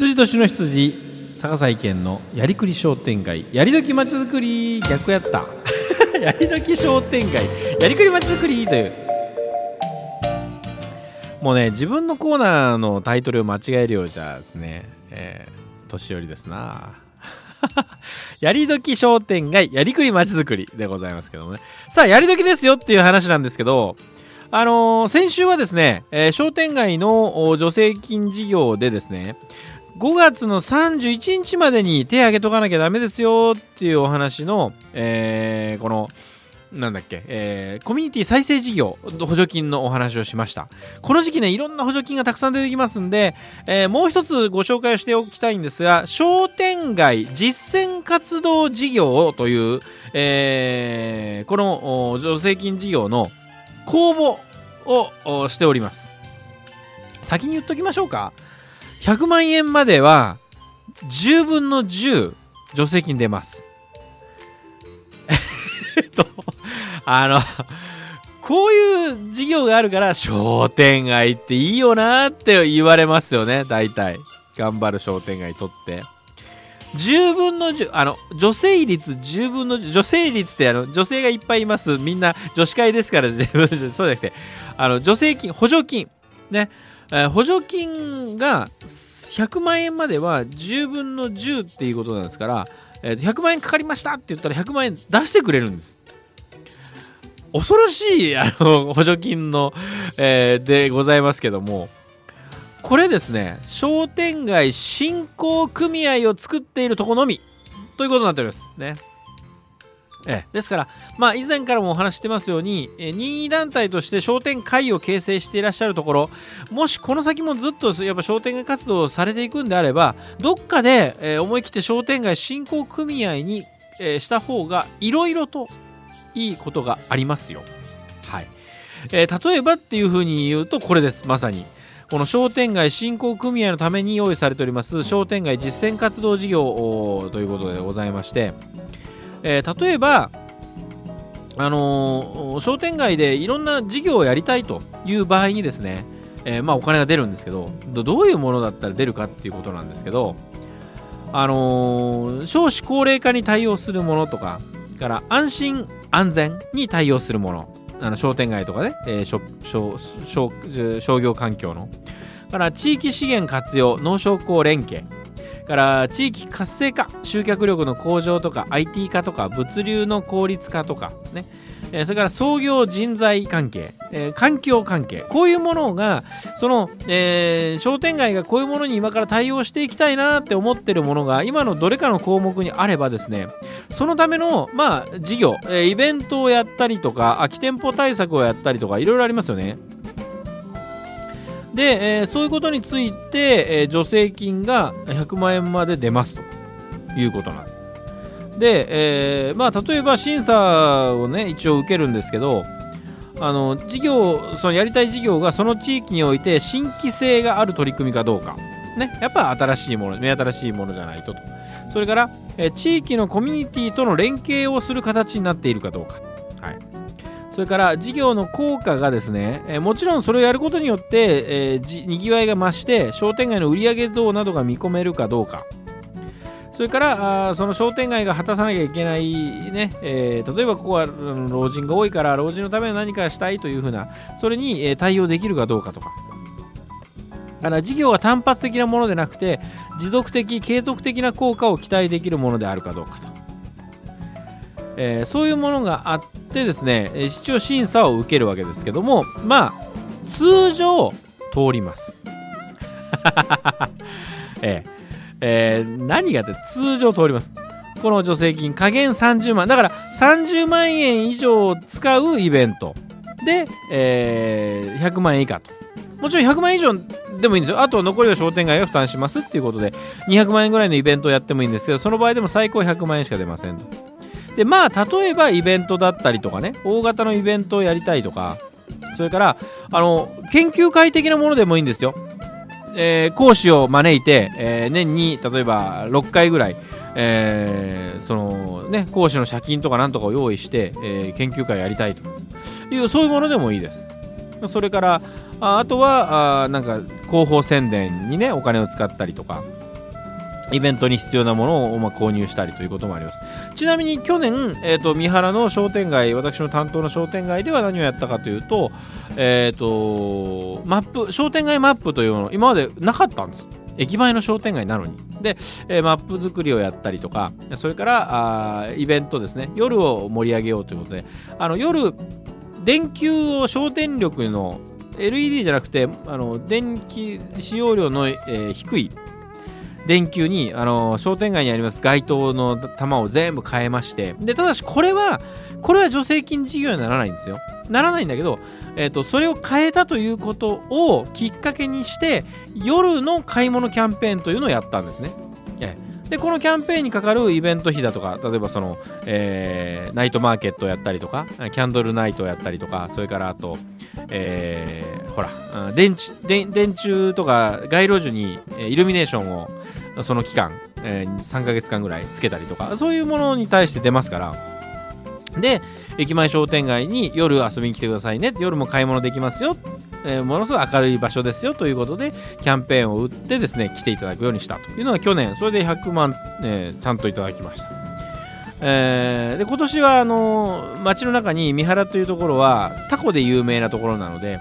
羊年の羊坂西県のやりくり商店街。やりどきまちづくり逆やった。やりどき商店街。やりくりまちづくりという。もうね自分のコーナーのタイトルを間違えるようじゃですね、えー、年寄りですな。やりどき商店街やりくりまちづくりでございますけどもね。さあやりどきですよっていう話なんですけどあのー、先週はですね、えー、商店街の助成金事業でですね、5月の31日までに手挙げとかなきゃダメですよっていうお話の、えー、この、なんだっけ、えー、コミュニティ再生事業補助金のお話をしました。この時期ね、いろんな補助金がたくさん出てきますんで、えー、もう一つご紹介しておきたいんですが、商店街実践活動事業という、えー、この助成金事業の公募をしております。先に言っときましょうか。100万円までは10分の10助成金出ます。えっと、あの、こういう事業があるから商店街っていいよなって言われますよね、大体。頑張る商店街とって。10分の10、あの、女性率10分の10、女性率ってあの、女性がいっぱいいます。みんな女子会ですから、そうじゃなくて、あの、助成金、補助金、ね、えー、補助金が100万円までは10分の10っていうことなんですから、えー、100万円かかりましたって言ったら100万円出してくれるんです。恐ろしいあの補助金の、えー、でございますけども、これですね商店街振興組合を作っているとこのみということになっておりますねええ、ですから、まあ、以前からもお話してますように、え任意団体として商店会を形成していらっしゃるところ、もしこの先もずっとやっぱ商店街活動をされていくんであれば、どっかで、え思い切って商店街振興組合に、えした方が、いろいろといいことがありますよ。はい。えー、例えばっていうふうに言うと、これです、まさに。この商店街振興組合のために用意されております商店街実践活動事業ということでございまして、えー、例えば、あのー、商店街でいろんな事業をやりたいという場合にですね、えー、まあ、お金が出るんですけどどういうものだったら出るかっていうことなんですけど、あの少子高齢化に対応するものとかから安心安全に対応するものあの商店街とかね、えー、商業環境のから地域資源活用農商工連携から地域活性化集客力の向上とか IT 化とか物流の効率化とかね。えそれから創業人材関係、え、環境関係。こういうものがその、えー、商店街がこういうものに今から対応していきたいなって思ってるものが今のどれかの項目にあればですねそのためのまあ事業、え、イベントをやったりとか空き店舗対策をやったりとかいろいろありますよね。で、えー、そういうことについて、えー、助成金が100万円まで出ますと。いうことなんです。で、えー、まあ、例えば審査をね、一応受けるんですけど、あの事業そのやりたい事業がその地域において新規性がある取り組みかどうか、ね、やっぱ新しいもの目新しいものじゃないとと。それから、え地域のコミュニティとの連携をする形になっているかどうか、はい、それから事業の効果がですね、えもちろんそれをやることによって、えー、にぎわいが増して商店街の売上増などが見込めるかどうか。それからあその商店街が果たさなきゃいけないね、えー、例えばここは老人が多いから老人のために何かしたいというふうなそれに、え、対応できるかどうかとか。だから事業は単発的なものでなくて持続的継続的な効果を期待できるものであるかどうかと、えー、そういうものがあってですね一応審査を受けるわけですけどもまあ通常通ります えええー、何がって通常通ります。この助成金、加減30万。だから30万円以上使うイベントで、えー、100万円以下と。もちろん100万円以上でもいいんですよ。あと残りは商店街が負担しますっていうことで、200万円ぐらいのイベントをやってもいいんですけど、その場合でも最高100万円しか出ませんと。で、まあ、例えばイベントだったりとかね、大型のイベントをやりたいとか、それから、あの、研究会的なものでもいいんですよ。えー、講師を招いて、えー、年に例えば6回ぐらい、えー、そのね、講師の借金とかなんとかを用意して、え研究会やりたいというそういうものでもいいです。それからああとはあなんか広報宣伝にねお金を使ったりとかイベントに必要なものを、まあ、購入したりということもあります。ちなみに去年、えーと、三原の商店街私の担当の商店街では何をやったかというと,、えーと、マップ商店街マップというもの今までなかったんです。駅前の商店街なのに。で、えー、マップ作りをやったりとかそれからあイベントですね。夜を盛り上げようということで。あの夜電球を省電力の LED じゃなくてあの電気使用量の、えー、低い電球に、あの商店街にあります街灯の玉を全部変えまして。でただしこれはこれは助成金事業にならないんですよ。ならないんだけど、えーと、それを変えたということをきっかけにして夜の買い物キャンペーンというのをやったんですね、えでこのキャンペーンにかかるイベント費だとか例えばその、えー、ナイトマーケットをやったりとかキャンドルナイトをやったりとかそれからあと、えー、ほら電柱電電柱とか街路樹にイルミネーションをその期間、えー、3ヶ月間ぐらいつけたりとかそういうものに対して出ますから。で駅前商店街に夜遊びに来てくださいね。夜も買い物できますよ。えー、ものすごい明るい場所ですよということでキャンペーンを打ってですね来ていただくようにしたというのが去年。それで100万、えー、ちゃんといただきました、えー、で今年はあの街の中に三原というところはタコで有名なところなので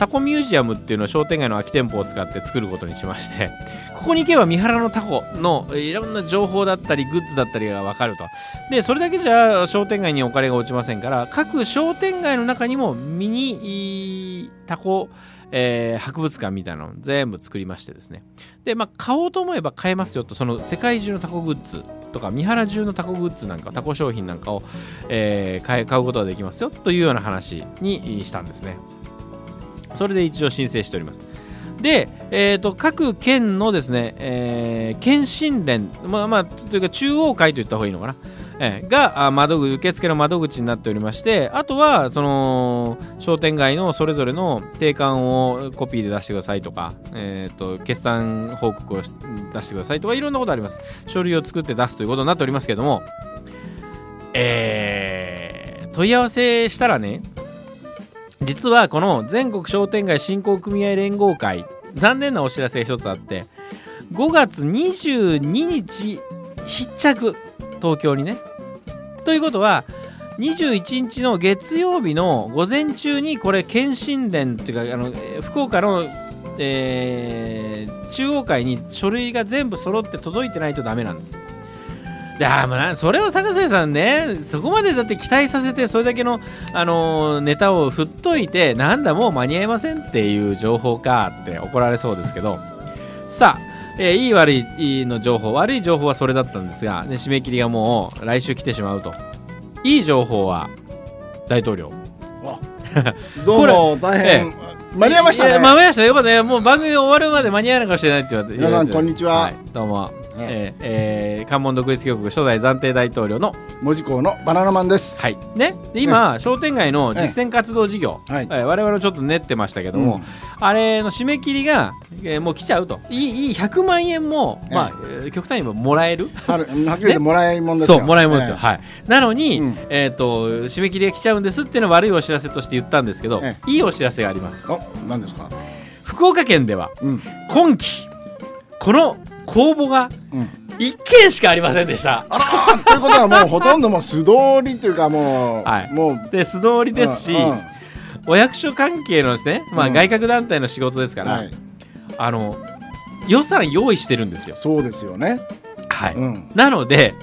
タコミュージアムっていうのを商店街の空き店舗を使って作ることにしまして ここに行けば三原のタコのいろんな情報だったりグッズだったりが分かると。でそれだけじゃ商店街にお金が落ちませんから各商店街の中にもミニタコえー、博物館みたいなのを全部作りましてですね。でまあ買おうと思えば買えますよとその世界中のタコグッズとか三原中のタコグッズなんかタコ商品なんかを、えー、買うことができますよというような話にしたんですね。それで一応申請しております。で、えーと、各県のですね、えー、県新連、まあまあ、というか中央会と言った方がいいのかな、えー、が窓口受付の窓口になっておりましてあとはその商店街のそれぞれの定款をコピーで出してくださいとか、えーと、決算報告を出してくださいとかいろんなことあります。書類を作って出すということになっておりますけどもえー、問い合わせしたらね実はこの全国商店街振興組合連合会残念なお知らせが一つあって5月22日必着東京にね。ということは21日の月曜日の午前中にこれ検診連っていうかあの福岡の、えー、中央会に書類が全部揃って届いてないとダメなんです。であもうそれを坂瀬さんねそこまでだって期待させてそれだけの、あのー、ネタを振っといてなんだもう間に合いませんっていう情報かって怒られそうですけど。さあえー、いい悪いの情報悪い情報はそれだったんですが、ね、締め切りがもう来週来てしまうと。いい情報は大統領。どうも大変、ええ、間に合いましたね。間に合いました。よかった。ねもう番組終わるまで間に合わないかもしれないって言われて。皆さんこんにちは、はい、どうもえーえー、関門独立局初代暫定大統領の門司港のバナナマンです。はい。ね、で今、商店街の実践活動事業、はい。えー、我々ちょっと練ってましたけども、うん、あれの締め切りが、えー、もう来ちゃうと。いいいい100万円も、まあ、えー、極端にももらえる？あるはっきりもらいもんですよ、そうもらいもんですよ、はい、なのに、うん、えーと、締め切りが来ちゃうんですっていうのは悪いお知らせとして言ったんですけど、いいお知らせがあります。何ですか？福岡県では、うん、今期この公募が、うん。一件しかありませんでした。あらということはもうほとんどもう素通りというかもう、はい、もう。で素通りですし、うんうん、お役所関係のですね、まあ、外郭団体の仕事ですから、うんはい、あの予算用意してるんですよ。そうですよね。はい、なので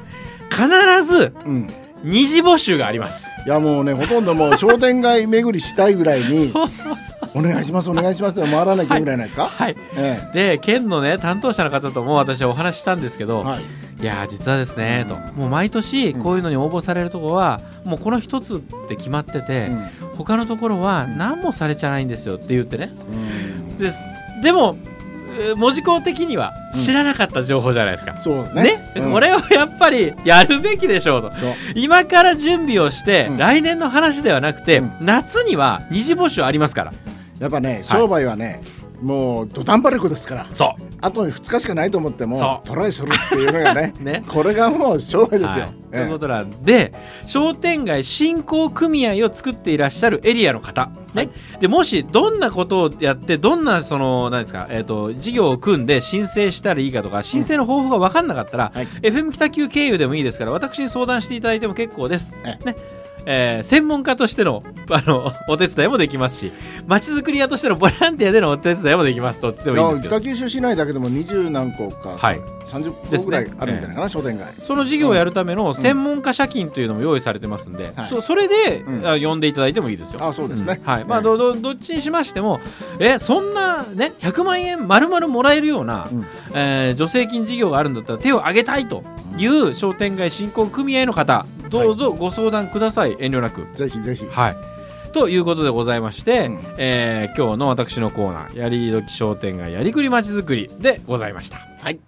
必ず、うん。二次募集があります。いやもうねほとんどもう商店街巡りしたいぐらいに お願いしますお願いします。回らないといけないですか？はい、ええ、で県のね担当者の方とも私はお話したんですけど、はい、いや実はですね、うん、ともう毎年こういうのに応募されるところは、うん、もうこの一つって決まってて、うん、他のところは何もされちゃないんですよって言ってね、うん、ででも文字工的には知らなかった情報じゃないですか。うん、そうね。ね、うん、これをやっぱりやるべきでしょうと。今から準備をして、うん、来年の話ではなくて、夏には二次募集ありますから。やっぱね、商売はね、もう土壇場力ですから。そあと2日しかないと思ってもトライするっていうのがね ね。これがもう勝負うですよ。はい。ええということなんで商店街振興組合を作っていらっしゃるエリアの方、ね。でもしどんなことをやってどんなその何ですか、えー、と事業を組んで申請したらいいかとか申請の方法が分かんなかったら、はい。FM 北九経由でもいいですから私に相談していただいても結構です。え。ねえー専門家としてのあのお手伝いもできますしまちづくり屋としてのボランティアでのお手伝いもできます。どっちでもいいんですけど。北九州市内だけでも二十何個か、はい。30個ぐらいあるんじゃないかな、商店街。その事業をやるための専門家社金というのも用意されてますんで、はいそそれで、うんあ呼んでいただいてもいいですよ。あそうですね。うん。はい。まあ、ええどどどっちにしましてもえそんなね100万円丸々もらえるような、うん。えー助成金事業があるんだったら手を挙げたいという商店街振興組合の方どうぞご相談ください、遠慮なく。ぜひぜひ。はいということでございまして、うんえー今日の私のコーナー「やりどき商店街やりくりまちづくり」でございました。はい